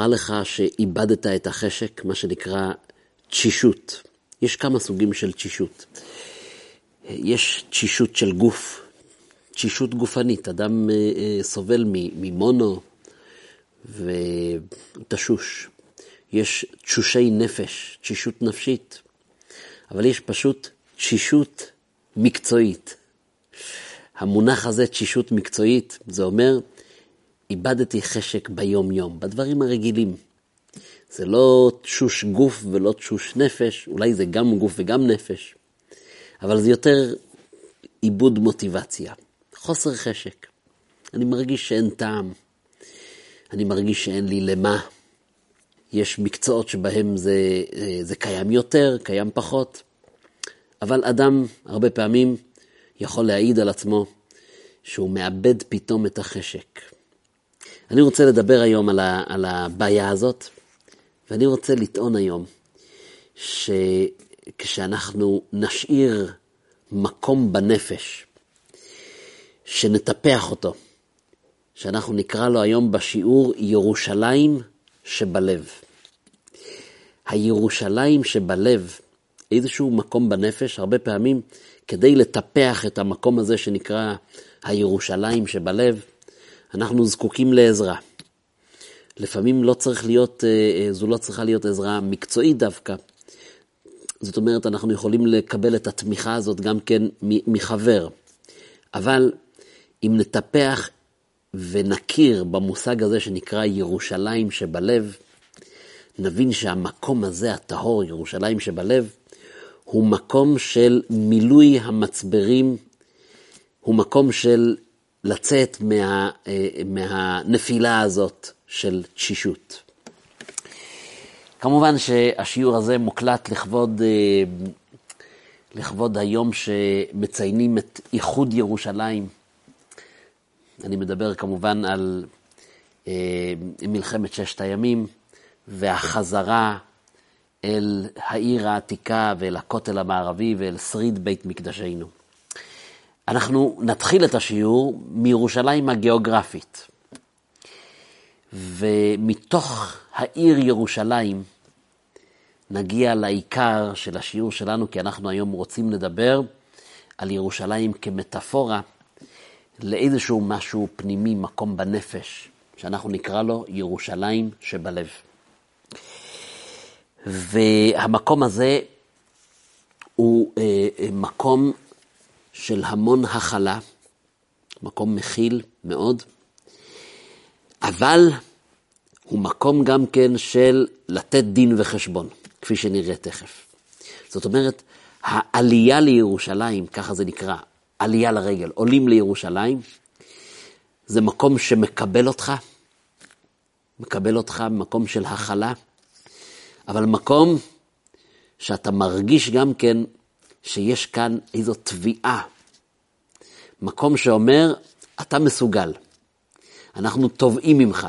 קרה לך שאיבדת את החשק, מה שנקרא תשישות. יש כמה סוגים של תשישות. יש תשישות של גוף, תשישות גופנית. אדם אה, אה, סובל ממונו ותשוש. יש תשושי נפש, תשישות נפשית, אבל יש פשוט תשישות מקצועית. המונח הזה, תשישות מקצועית, זה אומר, איבדתי חשק ביום-יום, בדברים הרגילים. זה לא תשוש גוף ולא תשוש נפש, אולי זה גם גוף וגם נפש, אבל זה יותר איבוד מוטיבציה, חוסר חשק. אני מרגיש שאין טעם, אני מרגיש שאין לי למה. יש מקצועות שבהם זה, זה קיים יותר, קיים פחות, אבל אדם הרבה פעמים יכול להעיד על עצמו שהוא מאבד פתאום את החשק. אני רוצה לדבר היום על, ה, על הבעיה הזאת, ואני רוצה לטעון היום שכשאנחנו נשאיר מקום בנפש, שנטפח אותו, שאנחנו נקרא לו היום בשיעור ירושלים שבלב. הירושלים שבלב, איזשהו מקום בנפש, הרבה פעמים כדי לטפח את המקום הזה שנקרא הירושלים שבלב, אנחנו זקוקים לעזרה. לפעמים לא צריך להיות, אה, אה, זו לא צריכה להיות עזרה מקצועית דווקא. זאת אומרת, אנחנו יכולים לקבל את התמיכה הזאת גם כן מחבר. אבל אם נטפח ונכיר במושג הזה שנקרא ירושלים שבלב, נבין שהמקום הזה, הטהור, ירושלים שבלב, הוא מקום של מילוי המצברים, הוא מקום של לצאת מה, אה, מהנפילה הזאת של תשישות. כמובן שהשיעור הזה מוקלט לכבוד, אה, לכבוד היום שמציינים את איחוד ירושלים. אני מדבר כמובן על אה, מלחמת ששת הימים והחזרה אל העיר העתיקה ואל הכותל המערבי ואל שריד בית מקדשנו. אנחנו נתחיל את השיעור מירושלים הגיאוגרפית. ומתוך העיר ירושלים נגיע לעיקר של השיעור שלנו, כי אנחנו היום רוצים לדבר על ירושלים כמטאפורה לאיזשהו משהו פנימי, מקום בנפש, שאנחנו נקרא לו ירושלים שבלב. והמקום הזה הוא אה, אה, מקום של המון הכלה, מקום מכיל מאוד, אבל הוא מקום גם כן של לתת דין וחשבון, כפי שנראה תכף. זאת אומרת, העלייה לירושלים, ככה זה נקרא, עלייה לרגל, עולים לירושלים, זה מקום שמקבל אותך, מקבל אותך במקום של הכלה, אבל מקום שאתה מרגיש גם כן שיש כאן איזו תביעה. מקום שאומר, אתה מסוגל, אנחנו תובעים ממך.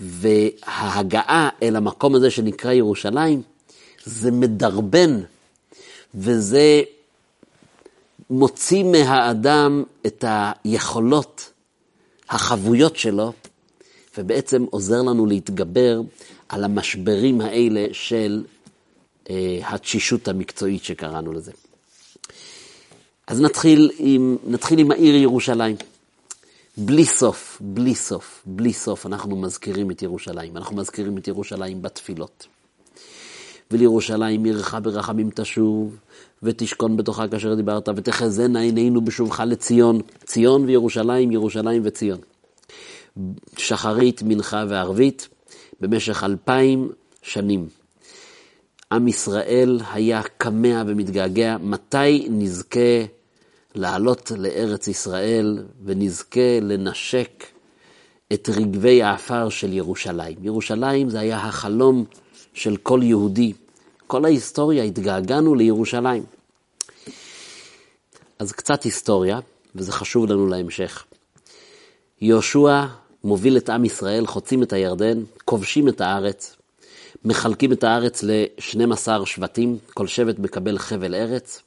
וההגעה אל המקום הזה שנקרא ירושלים, זה מדרבן, וזה מוציא מהאדם את היכולות, החבויות שלו, ובעצם עוזר לנו להתגבר על המשברים האלה של התשישות המקצועית שקראנו לזה. אז נתחיל עם, נתחיל עם העיר ירושלים. בלי סוף, בלי סוף, בלי סוף אנחנו מזכירים את ירושלים. אנחנו מזכירים את ירושלים בתפילות. ולירושלים עירך ברחמים תשוב, ותשכון בתוכה כאשר דיברת, ותחזינה עינינו בשובך לציון. ציון וירושלים, ירושלים וציון. שחרית, מנחה וערבית, במשך אלפיים שנים. עם ישראל היה כמה ומתגעגע, מתי נזכה לעלות לארץ ישראל ונזכה לנשק את רגבי העפר של ירושלים. ירושלים זה היה החלום של כל יהודי. כל ההיסטוריה, התגעגענו לירושלים. אז קצת היסטוריה, וזה חשוב לנו להמשך. יהושע מוביל את עם ישראל, חוצים את הירדן, כובשים את הארץ, מחלקים את הארץ ל-12 שבטים, כל שבט מקבל חבל ארץ,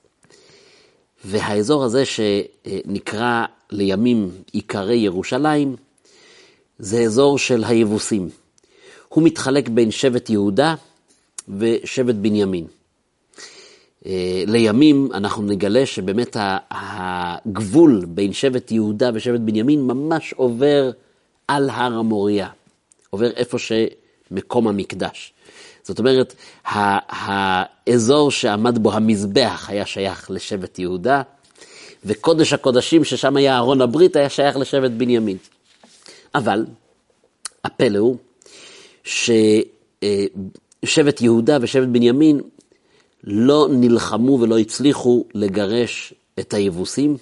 והאזור הזה שנקרא לימים עיקרי ירושלים, זה אזור של היבוסים. הוא מתחלק בין שבט יהודה ושבט בנימין. אה, לימים אנחנו נגלה שבאמת הגבול בין שבט יהודה ושבט בנימין ממש עובר על הר המוריה, עובר איפה שמקום המקדש. זאת אומרת, האזור שעמד בו המזבח היה שייך לשבט יהודה, וקודש הקודשים ששם היה ארון הברית היה שייך לשבט בנימין. אבל הפלא הוא ששבט יהודה ושבט בנימין לא נלחמו ולא הצליחו לגרש את היבוסים,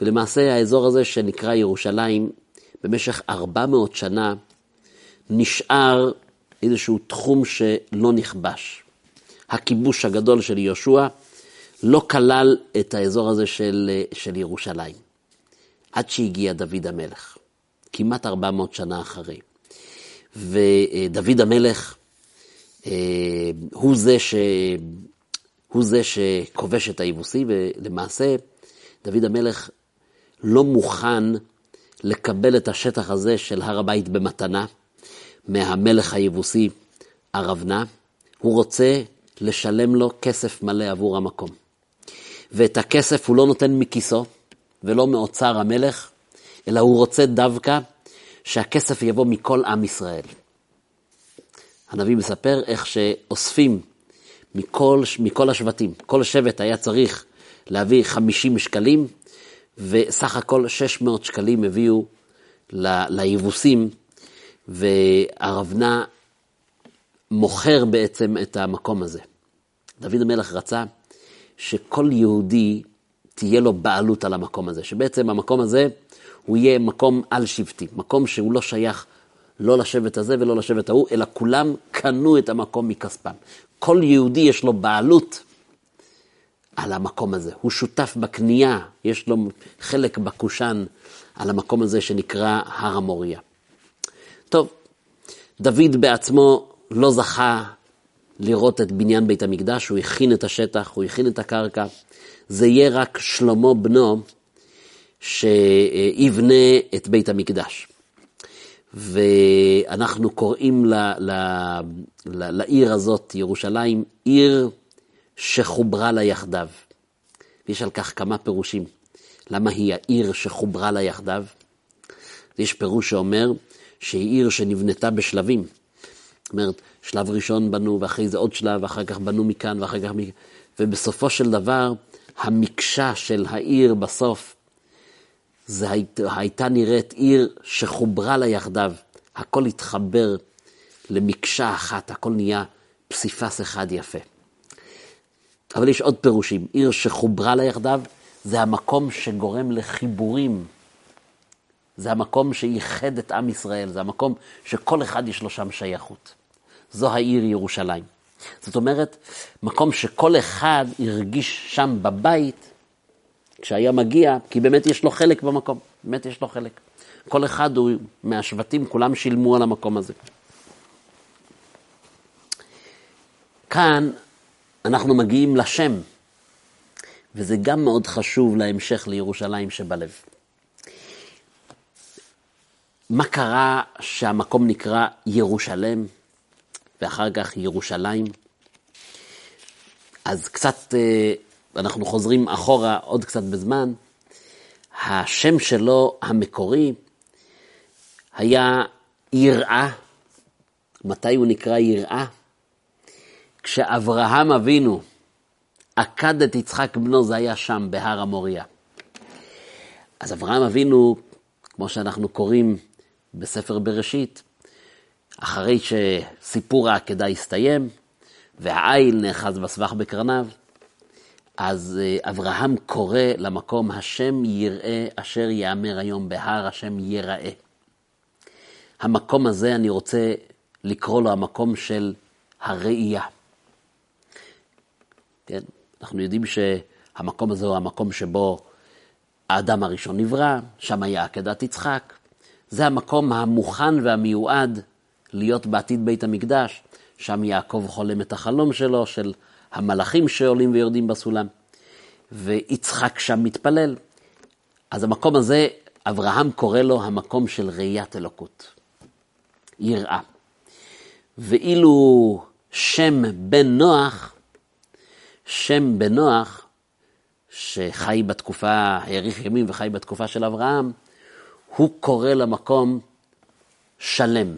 ולמעשה האזור הזה שנקרא ירושלים, במשך 400 שנה נשאר איזשהו תחום שלא נכבש. הכיבוש הגדול של יהושע לא כלל את האזור הזה של, של ירושלים, עד שהגיע דוד המלך, כמעט 400 שנה אחרי. ודוד המלך אה, הוא זה, ש... הוא זה שכובש את היבוסי, ולמעשה דוד המלך לא מוכן לקבל את השטח הזה של הר הבית במתנה מהמלך היבוסי ארבנה, הוא רוצה לשלם לו כסף מלא עבור המקום. ואת הכסף הוא לא נותן מכיסו ולא מאוצר המלך, אלא הוא רוצה דווקא שהכסף יבוא מכל עם ישראל. הנביא מספר איך שאוספים מכל, מכל השבטים, כל שבט היה צריך להביא 50 שקלים, וסך הכל 600 שקלים הביאו ליבוסים, והרבנה מוכר בעצם את המקום הזה. דוד המלך רצה שכל יהודי תהיה לו בעלות על המקום הזה, שבעצם המקום הזה הוא יהיה מקום על-שבטי, מקום שהוא לא שייך לא לשבט הזה ולא לשבט ההוא, אלא כולם קנו את המקום מכספם. כל יהודי יש לו בעלות על המקום הזה, הוא שותף בקנייה, יש לו חלק בקושן על המקום הזה שנקרא הר המוריה. טוב, דוד בעצמו לא זכה לראות את בניין בית המקדש, הוא הכין את השטח, הוא הכין את הקרקע. זה יהיה רק שלמה בנו שיבנה את בית המקדש. ואנחנו קוראים ל, ל, ל, לעיר הזאת, ירושלים, עיר שחוברה לה יחדיו. ויש על כך כמה פירושים. למה היא העיר שחוברה לה יחדיו? יש פירוש שאומר שהיא עיר שנבנתה בשלבים. זאת אומרת, שלב ראשון בנו, ואחרי זה עוד שלב, ואחר כך בנו מכאן, ואחר כך מכאן. ובסופו של דבר, המקשה של העיר בסוף זה היית, הייתה נראית עיר שחוברה לה יחדיו, הכל התחבר למקשה אחת, הכל נהיה פסיפס אחד יפה. אבל יש עוד פירושים, עיר שחוברה לה יחדיו, זה המקום שגורם לחיבורים. זה המקום שאיחד את עם ישראל, זה המקום שכל אחד יש לו שם שייכות. זו העיר ירושלים. זאת אומרת, מקום שכל אחד הרגיש שם בבית כשהיה מגיע, כי באמת יש לו חלק במקום, באמת יש לו חלק. כל אחד הוא מהשבטים, כולם שילמו על המקום הזה. כאן אנחנו מגיעים לשם, וזה גם מאוד חשוב להמשך לירושלים שבלב. מה קרה שהמקום נקרא ירושלם, ואחר כך ירושלים? אז קצת אה, ואנחנו חוזרים אחורה עוד קצת בזמן, השם שלו המקורי היה יראה. מתי הוא נקרא יראה? כשאברהם אבינו עקד את יצחק בנו, זה היה שם, בהר המוריה. אז אברהם אבינו, כמו שאנחנו קוראים בספר בראשית, אחרי שסיפור העקדה הסתיים, והעיל נאחז בסבך בקרניו, אז אה, אברהם קורא למקום השם יראה אשר יאמר היום בהר השם יראה. המקום הזה אני רוצה לקרוא לו המקום של הראייה. כן, אנחנו יודעים שהמקום הזה הוא המקום שבו האדם הראשון נברא, שם היה עקדת יצחק. זה המקום המוכן והמיועד להיות בעתיד בית המקדש, שם יעקב חולם את החלום שלו, של המלאכים שעולים ויורדים בסולם, ויצחק שם מתפלל. אז המקום הזה, אברהם קורא לו המקום של ראיית אלוקות, יראה. ואילו שם בן נוח, שם בן נוח, שחי בתקופה, האריך ימים וחי בתקופה של אברהם, הוא קורא למקום שלם.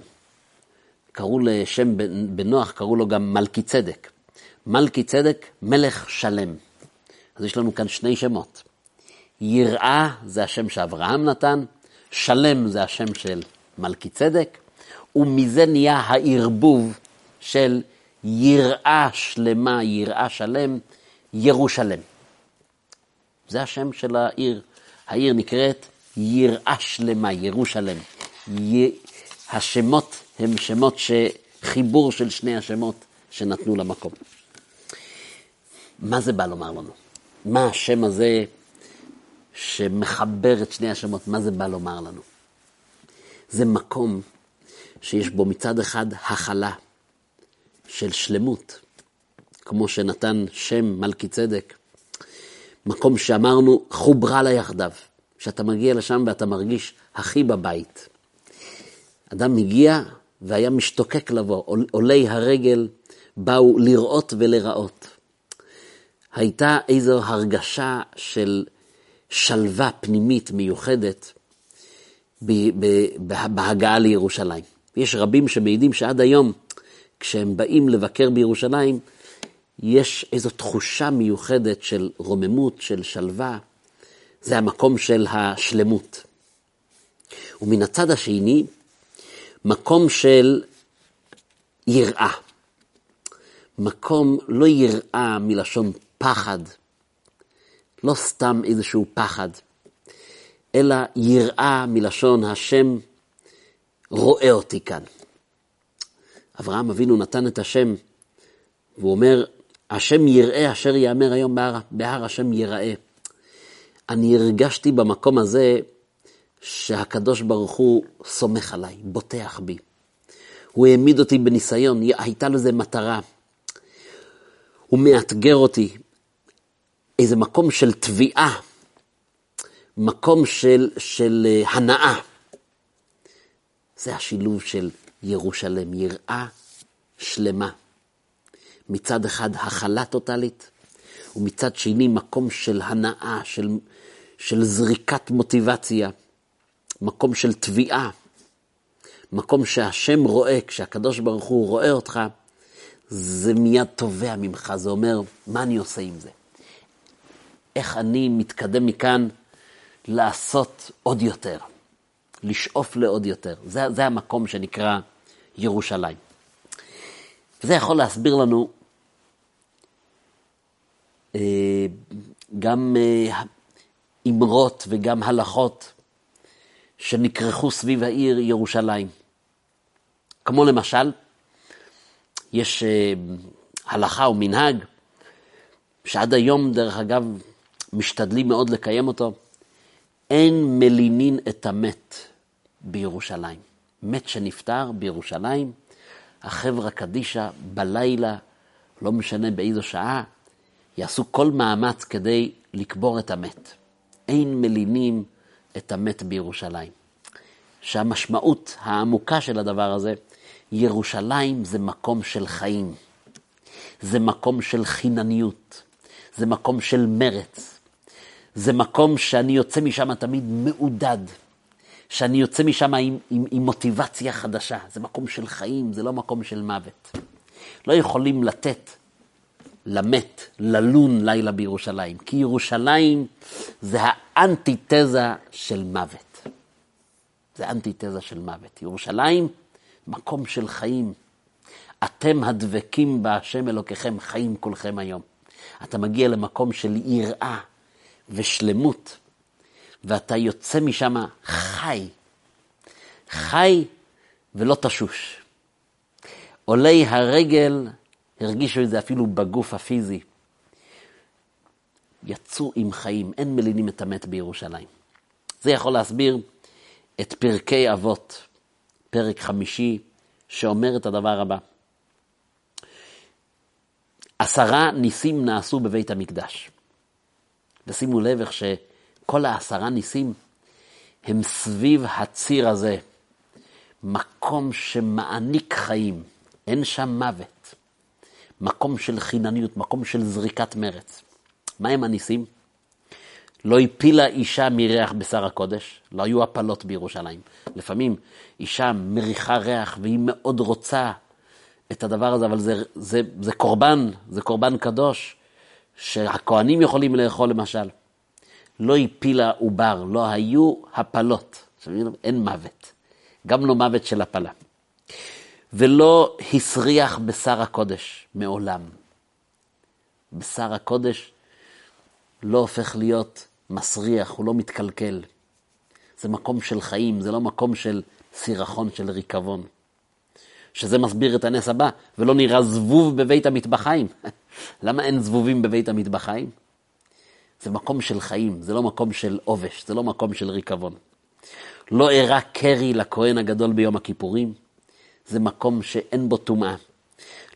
קראו לשם בן נוח, קראו לו גם מלכי צדק. מלכי צדק, מלך שלם. אז יש לנו כאן שני שמות. יראה זה השם שאברהם נתן, שלם זה השם של מלכי צדק, ומזה נהיה הערבוב של יראה שלמה, יראה שלם, ירושלם. זה השם של העיר. העיר נקראת יראה שלמה, ירושלם. י... השמות הם שמות שחיבור של שני השמות שנתנו למקום. מה זה בא לומר לנו? מה השם הזה שמחבר את שני השמות, מה זה בא לומר לנו? זה מקום שיש בו מצד אחד הכלה של שלמות, כמו שנתן שם מלכי צדק, מקום שאמרנו חוברה לה יחדיו, שאתה מגיע לשם ואתה מרגיש הכי בבית. אדם הגיע והיה משתוקק לבוא, עולי הרגל באו לראות ולראות. הייתה איזו הרגשה של שלווה פנימית מיוחדת בהגעה לירושלים. יש רבים שמעידים שעד היום, כשהם באים לבקר בירושלים, יש איזו תחושה מיוחדת של רוממות, של שלווה. זה המקום של השלמות. ומן הצד השני, מקום של יראה. מקום לא יראה מלשון פחד, לא סתם איזשהו פחד, אלא יראה מלשון השם רואה אותי כאן. אברהם אבינו נתן את השם, והוא אומר, השם יראה אשר יאמר היום בהר, בהר השם יראה. אני הרגשתי במקום הזה שהקדוש ברוך הוא סומך עליי, בוטח בי. הוא העמיד אותי בניסיון, הייתה לזה מטרה. הוא מאתגר אותי, איזה מקום של תביעה, מקום של, של אה, הנאה. זה השילוב של ירושלם, יראה שלמה. מצד אחד הכלה טוטאלית, ומצד שני מקום של הנאה, של, של זריקת מוטיבציה, מקום של תביעה, מקום שהשם רואה, כשהקדוש ברוך הוא רואה אותך, זה מיד תובע ממך, זה אומר, מה אני עושה עם זה? איך אני מתקדם מכאן לעשות עוד יותר, לשאוף לעוד יותר. זה, זה המקום שנקרא ירושלים. וזה יכול להסביר לנו גם אה, אמרות וגם הלכות שנכרכו סביב העיר ירושלים. כמו למשל, יש אה, הלכה או מנהג, שעד היום, דרך אגב, משתדלים מאוד לקיים אותו, אין מלינין את המת בירושלים. מת שנפטר בירושלים, החברה קדישא בלילה, לא משנה באיזו שעה, יעשו כל מאמץ כדי לקבור את המת. אין מלינים את המת בירושלים. שהמשמעות העמוקה של הדבר הזה, ירושלים זה מקום של חיים. זה מקום של חינניות. זה מקום של מרץ. זה מקום שאני יוצא משם תמיד מעודד. שאני יוצא משם עם, עם, עם מוטיבציה חדשה. זה מקום של חיים, זה לא מקום של מוות. לא יכולים לתת למת ללון לילה בירושלים, כי ירושלים זה האנטיתזה של מוות. זה אנטיתזה של מוות. ירושלים, מקום של חיים. אתם הדבקים בהשם אלוקיכם חיים כולכם היום. אתה מגיע למקום של יראה ושלמות, ואתה יוצא משם חי. חי ולא תשוש. עולי הרגל הרגישו את זה אפילו בגוף הפיזי. יצאו עם חיים, אין מלינים את המת בירושלים. זה יכול להסביר את פרקי אבות, פרק חמישי, שאומר את הדבר הבא. עשרה ניסים נעשו בבית המקדש. ושימו לב איך שכל העשרה ניסים הם סביב הציר הזה, מקום שמעניק חיים, אין שם מוות. מקום של חינניות, מקום של זריקת מרץ. מהם הניסים? לא הפילה אישה מריח בשר הקודש, לא היו הפלות בירושלים. לפעמים אישה מריחה ריח והיא מאוד רוצה את הדבר הזה, אבל זה, זה, זה קורבן, זה קורבן קדוש, שהכוהנים יכולים לאכול למשל. לא הפילה עובר, לא היו הפלות. אין מוות, גם לא מוות של הפלה. ולא הסריח בשר הקודש מעולם. בשר הקודש לא הופך להיות מסריח, הוא לא מתקלקל. זה מקום של חיים, זה לא מקום של סירחון, של ריקבון. שזה מסביר את הנס הבא, ולא נראה זבוב בבית המטבחיים. למה אין זבובים בבית המטבחיים? זה מקום של חיים, זה לא מקום של עובש, זה לא מקום של ריקבון. לא אירע קרי לכהן הגדול ביום הכיפורים, זה מקום שאין בו טומאה.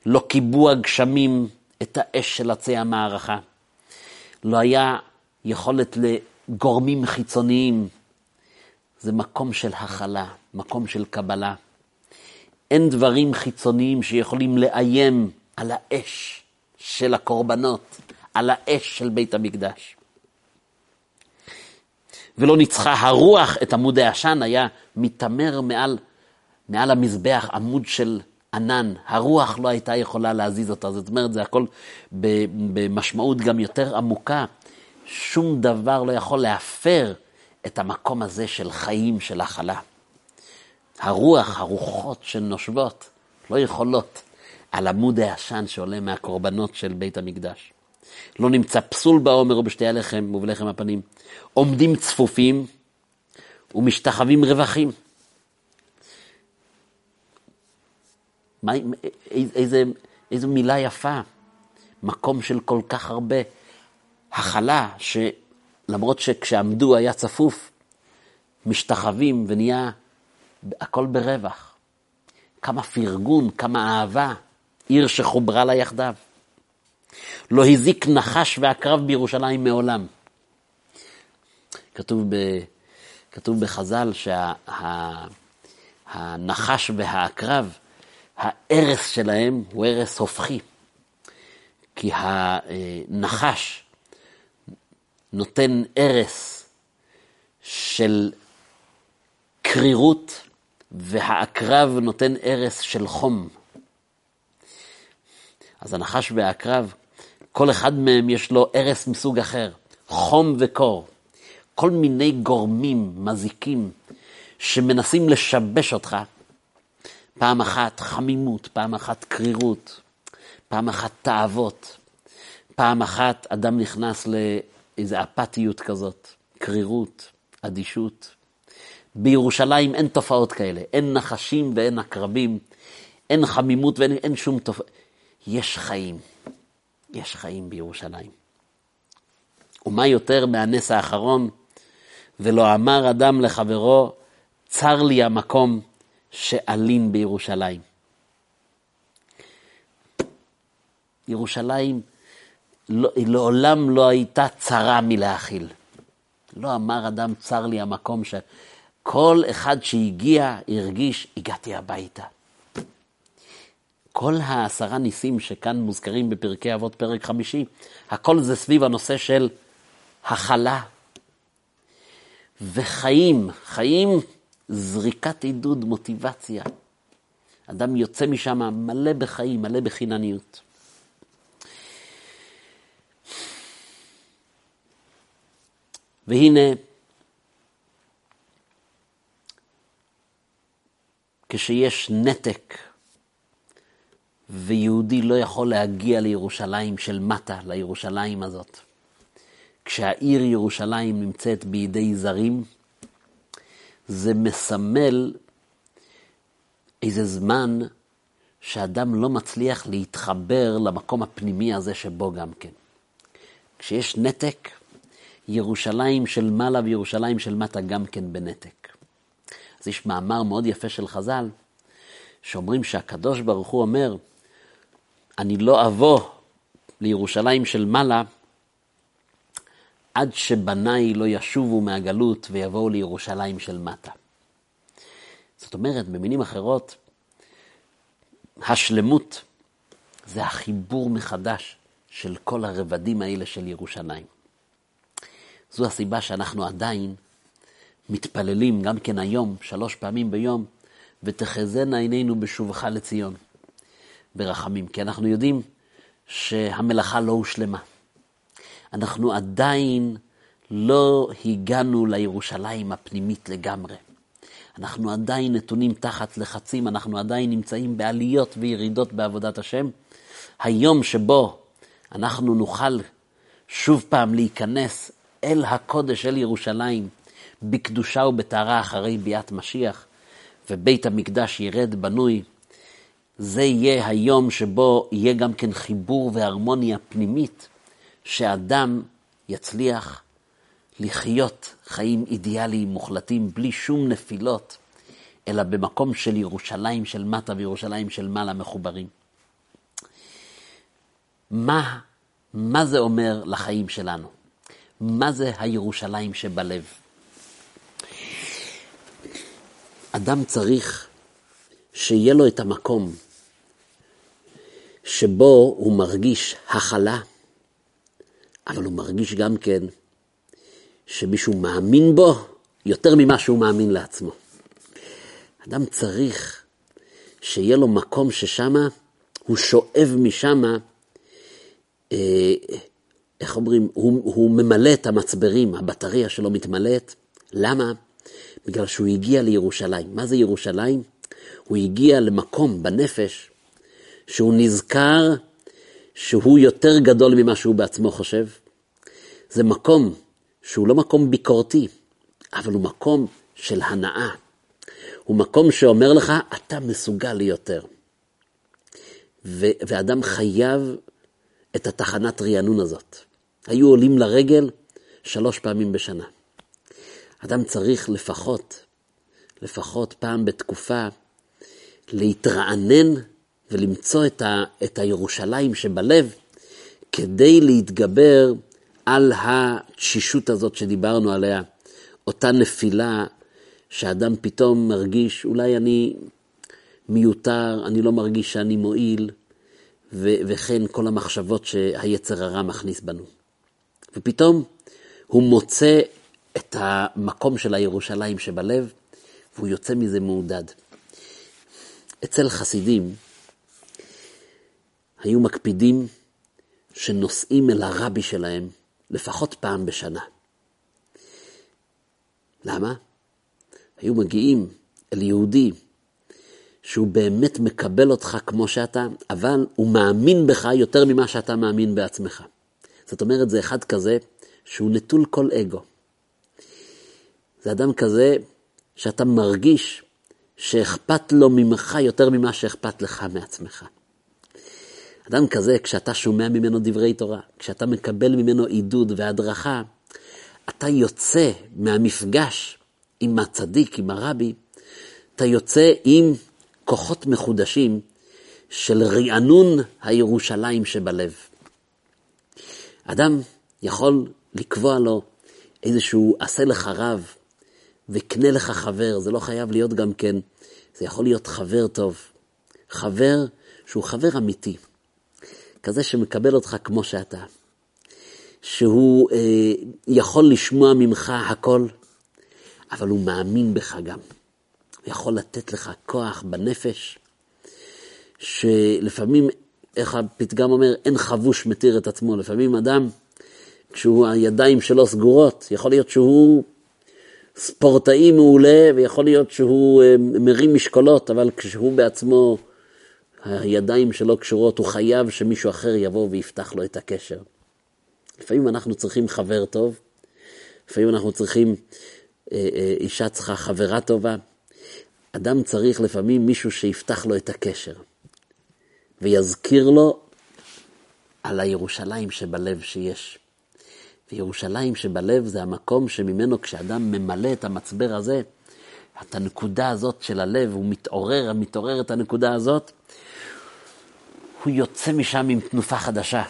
לא קיבו הגשמים את האש של עצי המערכה. לא היה יכולת לגורמים חיצוניים. זה מקום של הכלה, מקום של קבלה. אין דברים חיצוניים שיכולים לאיים על האש של הקורבנות, על האש של בית המקדש. ולא ניצחה הרוח את עמוד העשן, היה מתעמר מעל, מעל המזבח עמוד של ענן. הרוח לא הייתה יכולה להזיז אותה. זאת אומרת, זה הכל במשמעות גם יותר עמוקה. שום דבר לא יכול להפר את המקום הזה של חיים, של הכלה. הרוח, הרוחות שנושבות, לא יכולות על עמוד העשן שעולה מהקורבנות של בית המקדש. לא נמצא פסול בעומר ובשתי הלחם ובלחם הפנים. עומדים צפופים ומשתחווים רווחים. מה, איזה, איזו מילה יפה. מקום של כל כך הרבה הכלה, שלמרות שכשעמדו היה צפוף, משתחווים ונהיה הכל ברווח. כמה פרגון, כמה אהבה, עיר שחוברה לה יחדיו. לא הזיק נחש ועקרב בירושלים מעולם. כתוב, ב, כתוב בחז"ל שהנחש שה, והעקרב, ההרס שלהם הוא הרס הופכי. כי הנחש נותן הרס של קרירות, והעקרב נותן הרס של חום. אז הנחש והעקרב, כל אחד מהם יש לו הרס מסוג אחר, חום וקור. כל מיני גורמים מזיקים שמנסים לשבש אותך. פעם אחת חמימות, פעם אחת קרירות, פעם אחת תאוות, פעם אחת אדם נכנס לאיזו אפתיות כזאת, קרירות, אדישות. בירושלים אין תופעות כאלה, אין נחשים ואין עקרבים, אין חמימות ואין שום תופעה. יש חיים, יש חיים בירושלים. ומה יותר מהנס האחרון, ולא אמר אדם לחברו, צר לי המקום שאלין בירושלים. ירושלים לא, לעולם לא הייתה צרה מלהכיל. לא אמר אדם, צר לי המקום ש... כל אחד שהגיע הרגיש, הגעתי הביתה. כל העשרה ניסים שכאן מוזכרים בפרקי אבות פרק חמישי, הכל זה סביב הנושא של הכלה וחיים, חיים, זריקת עידוד, מוטיבציה. אדם יוצא משם מלא בחיים, מלא בחינניות. והנה, כשיש נתק ויהודי לא יכול להגיע לירושלים של מטה, לירושלים הזאת. כשהעיר ירושלים נמצאת בידי זרים, זה מסמל איזה זמן שאדם לא מצליח להתחבר למקום הפנימי הזה שבו גם כן. כשיש נתק, ירושלים של מעלה וירושלים של מטה גם כן בנתק. אז יש מאמר מאוד יפה של חז"ל, שאומרים שהקדוש ברוך הוא אומר, אני לא אבוא לירושלים של מעלה עד שבניי לא ישובו מהגלות ויבואו לירושלים של מטה. זאת אומרת, במילים אחרות, השלמות זה החיבור מחדש של כל הרבדים האלה של ירושלים. זו הסיבה שאנחנו עדיין מתפללים, גם כן היום, שלוש פעמים ביום, ותחזינה עינינו בשובך לציון, ברחמים. כי אנחנו יודעים שהמלאכה לא הושלמה. אנחנו עדיין לא הגענו לירושלים הפנימית לגמרי. אנחנו עדיין נתונים תחת לחצים, אנחנו עדיין נמצאים בעליות וירידות בעבודת השם. היום שבו אנחנו נוכל שוב פעם להיכנס אל הקודש, אל ירושלים, בקדושה ובטהרה אחרי ביאת משיח, ובית המקדש ירד בנוי, זה יהיה היום שבו יהיה גם כן חיבור והרמוניה פנימית, שאדם יצליח לחיות חיים אידיאליים מוחלטים, בלי שום נפילות, אלא במקום של ירושלים של מטה וירושלים של מעלה מחוברים. מה, מה זה אומר לחיים שלנו? מה זה הירושלים שבלב? אדם צריך שיהיה לו את המקום שבו הוא מרגיש הכלה, אבל הוא מרגיש גם כן שמישהו מאמין בו יותר ממה שהוא מאמין לעצמו. אדם צריך שיהיה לו מקום ששמה הוא שואב משמה, אה, איך אומרים, הוא, הוא ממלא את המצברים, הבטריה שלו מתמלאת. למה? בגלל שהוא הגיע לירושלים. מה זה ירושלים? הוא הגיע למקום בנפש שהוא נזכר שהוא יותר גדול ממה שהוא בעצמו חושב. זה מקום שהוא לא מקום ביקורתי, אבל הוא מקום של הנאה. הוא מקום שאומר לך, אתה מסוגל ליותר. ו- ואדם חייב את התחנת רענון הזאת. היו עולים לרגל שלוש פעמים בשנה. אדם צריך לפחות, לפחות פעם בתקופה, להתרענן ולמצוא את, ה, את הירושלים שבלב כדי להתגבר על התשישות הזאת שדיברנו עליה, אותה נפילה שאדם פתאום מרגיש, אולי אני מיותר, אני לא מרגיש שאני מועיל, ו- וכן כל המחשבות שהיצר הרע מכניס בנו. ופתאום הוא מוצא את המקום של הירושלים שבלב, והוא יוצא מזה מעודד. אצל חסידים היו מקפידים שנוסעים אל הרבי שלהם לפחות פעם בשנה. למה? היו מגיעים אל יהודי שהוא באמת מקבל אותך כמו שאתה, אבל הוא מאמין בך יותר ממה שאתה מאמין בעצמך. זאת אומרת, זה אחד כזה שהוא נטול כל אגו. זה אדם כזה שאתה מרגיש שאכפת לו ממך יותר ממה שאכפת לך מעצמך. אדם כזה, כשאתה שומע ממנו דברי תורה, כשאתה מקבל ממנו עידוד והדרכה, אתה יוצא מהמפגש עם הצדיק, עם הרבי, אתה יוצא עם כוחות מחודשים של רענון הירושלים שבלב. אדם יכול לקבוע לו איזשהו עשה לך רב וקנה לך חבר, זה לא חייב להיות גם כן, זה יכול להיות חבר טוב. חבר שהוא חבר אמיתי. כזה שמקבל אותך כמו שאתה, שהוא אה, יכול לשמוע ממך הכל, אבל הוא מאמין בך גם. הוא יכול לתת לך כוח בנפש, שלפעמים, איך הפתגם אומר, אין חבוש מתיר את עצמו. לפעמים אדם, כשהוא, הידיים שלו סגורות, יכול להיות שהוא ספורטאי מעולה, ויכול להיות שהוא אה, מרים משקולות, אבל כשהוא בעצמו הידיים שלו קשורות, הוא חייב שמישהו אחר יבוא ויפתח לו את הקשר. לפעמים אנחנו צריכים חבר טוב, לפעמים אנחנו צריכים, אה, אה, אישה צריכה חברה טובה. אדם צריך לפעמים מישהו שיפתח לו את הקשר, ויזכיר לו על הירושלים שבלב שיש. וירושלים שבלב זה המקום שממנו כשאדם ממלא את המצבר הזה, את הנקודה הזאת של הלב, הוא מתעורר, מתעורר את הנקודה הזאת, הוא יוצא משם עם תנופה חדשה.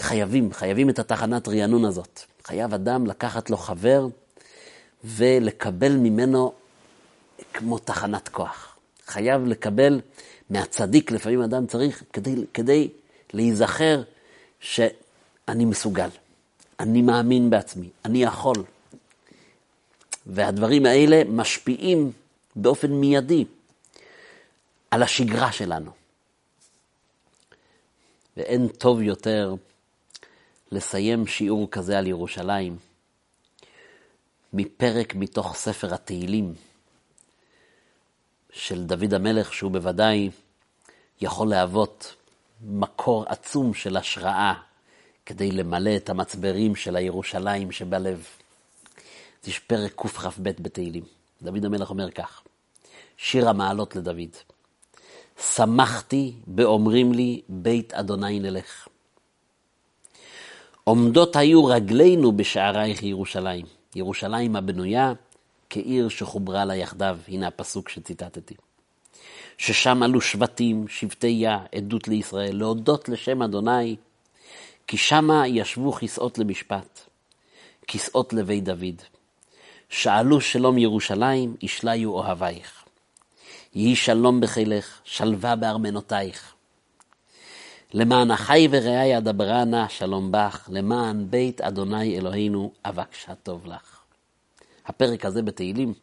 חייבים, חייבים את התחנת רענון הזאת. חייב אדם לקחת לו חבר ולקבל ממנו כמו תחנת כוח. חייב לקבל מהצדיק לפעמים אדם צריך כדי, כדי להיזכר שאני מסוגל, אני מאמין בעצמי, אני יכול. והדברים האלה משפיעים באופן מיידי על השגרה שלנו. ואין טוב יותר לסיים שיעור כזה על ירושלים מפרק מתוך ספר התהילים של דוד המלך, שהוא בוודאי יכול להוות מקור עצום של השראה כדי למלא את המצברים של הירושלים שבלב. יש פרק קכ"ב בתהילים. דוד המלך אומר כך, שיר המעלות לדוד. שמחתי באומרים לי, בית אדוני נלך. עומדות היו רגלינו בשערייך ירושלים. ירושלים הבנויה כעיר שחוברה לה יחדיו, הנה הפסוק שציטטתי. ששם עלו שבטים, שבטי יה, עדות לישראל, להודות לשם אדוני, כי שמה ישבו כסאות למשפט, כסאות לבית דוד. שאלו שלום ירושלים, ישליו אוהבייך. יהי שלום בחילך, שלווה בארמנותייך. למען אחי ורעי אדברה נא שלום בך, למען בית אדוני אלוהינו אבקשה טוב לך. הפרק הזה בתהילים,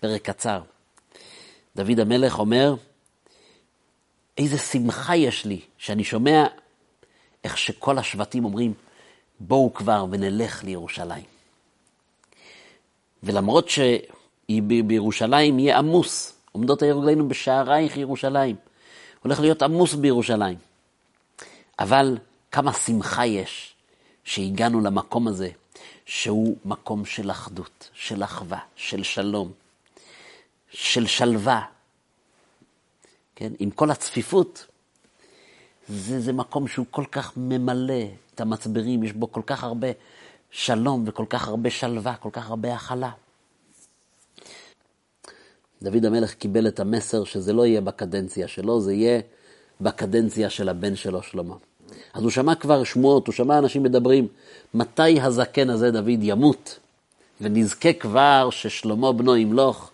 פרק קצר. דוד המלך אומר, איזה שמחה יש לי שאני שומע איך שכל השבטים אומרים, בואו כבר ונלך לירושלים. ולמרות שבירושלים יהיה עמוס, עומדות היו רגלינו בשערייך ירושלים, הולך להיות עמוס בירושלים. אבל כמה שמחה יש שהגענו למקום הזה, שהוא מקום של אחדות, של אחווה, של שלום, של שלווה. כן? עם כל הצפיפות, זה, זה מקום שהוא כל כך ממלא את המצברים, יש בו כל כך הרבה שלום וכל כך הרבה שלווה, כל כך הרבה הכלה. דוד המלך קיבל את המסר שזה לא יהיה בקדנציה שלו, זה יהיה בקדנציה של הבן שלו, שלמה. אז הוא שמע כבר שמועות, הוא שמע אנשים מדברים, מתי הזקן הזה, דוד, ימות, ונזכה כבר ששלמה בנו ימלוך,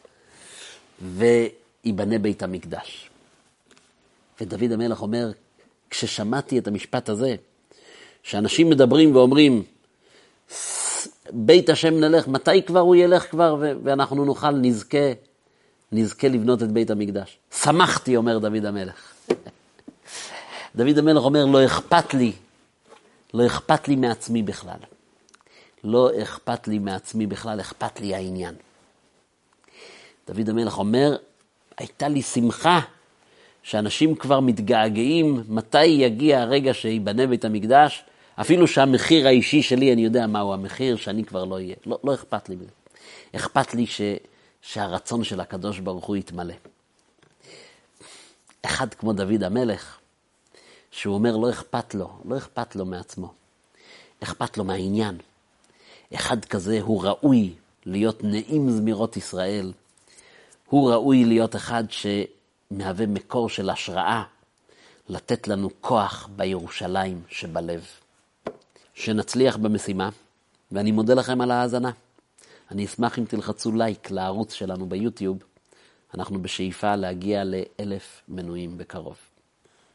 וייבנה בית המקדש. ודוד המלך אומר, כששמעתי את המשפט הזה, שאנשים מדברים ואומרים, בית השם נלך, מתי כבר הוא ילך כבר ואנחנו נוכל, נזכה, נזכה לבנות את בית המקדש. שמחתי, אומר דוד המלך. דוד המלך אומר, לא אכפת לי, לא אכפת לי מעצמי בכלל. לא אכפת לי מעצמי בכלל, אכפת לי העניין. דוד המלך אומר, הייתה לי שמחה שאנשים כבר מתגעגעים, מתי יגיע הרגע שיבנה בית המקדש, אפילו שהמחיר האישי שלי, אני יודע מהו המחיר, שאני כבר לא אהיה. לא, לא אכפת לי מזה. אכפת לי ש, שהרצון של הקדוש ברוך הוא יתמלא. אחד כמו דוד המלך, שהוא אומר לא אכפת לו, לא אכפת לו מעצמו, אכפת לו מהעניין. אחד כזה הוא ראוי להיות נעים זמירות ישראל, הוא ראוי להיות אחד שמהווה מקור של השראה, לתת לנו כוח בירושלים שבלב. שנצליח במשימה, ואני מודה לכם על ההאזנה. אני אשמח אם תלחצו לייק לערוץ שלנו ביוטיוב, אנחנו בשאיפה להגיע לאלף מנויים בקרוב.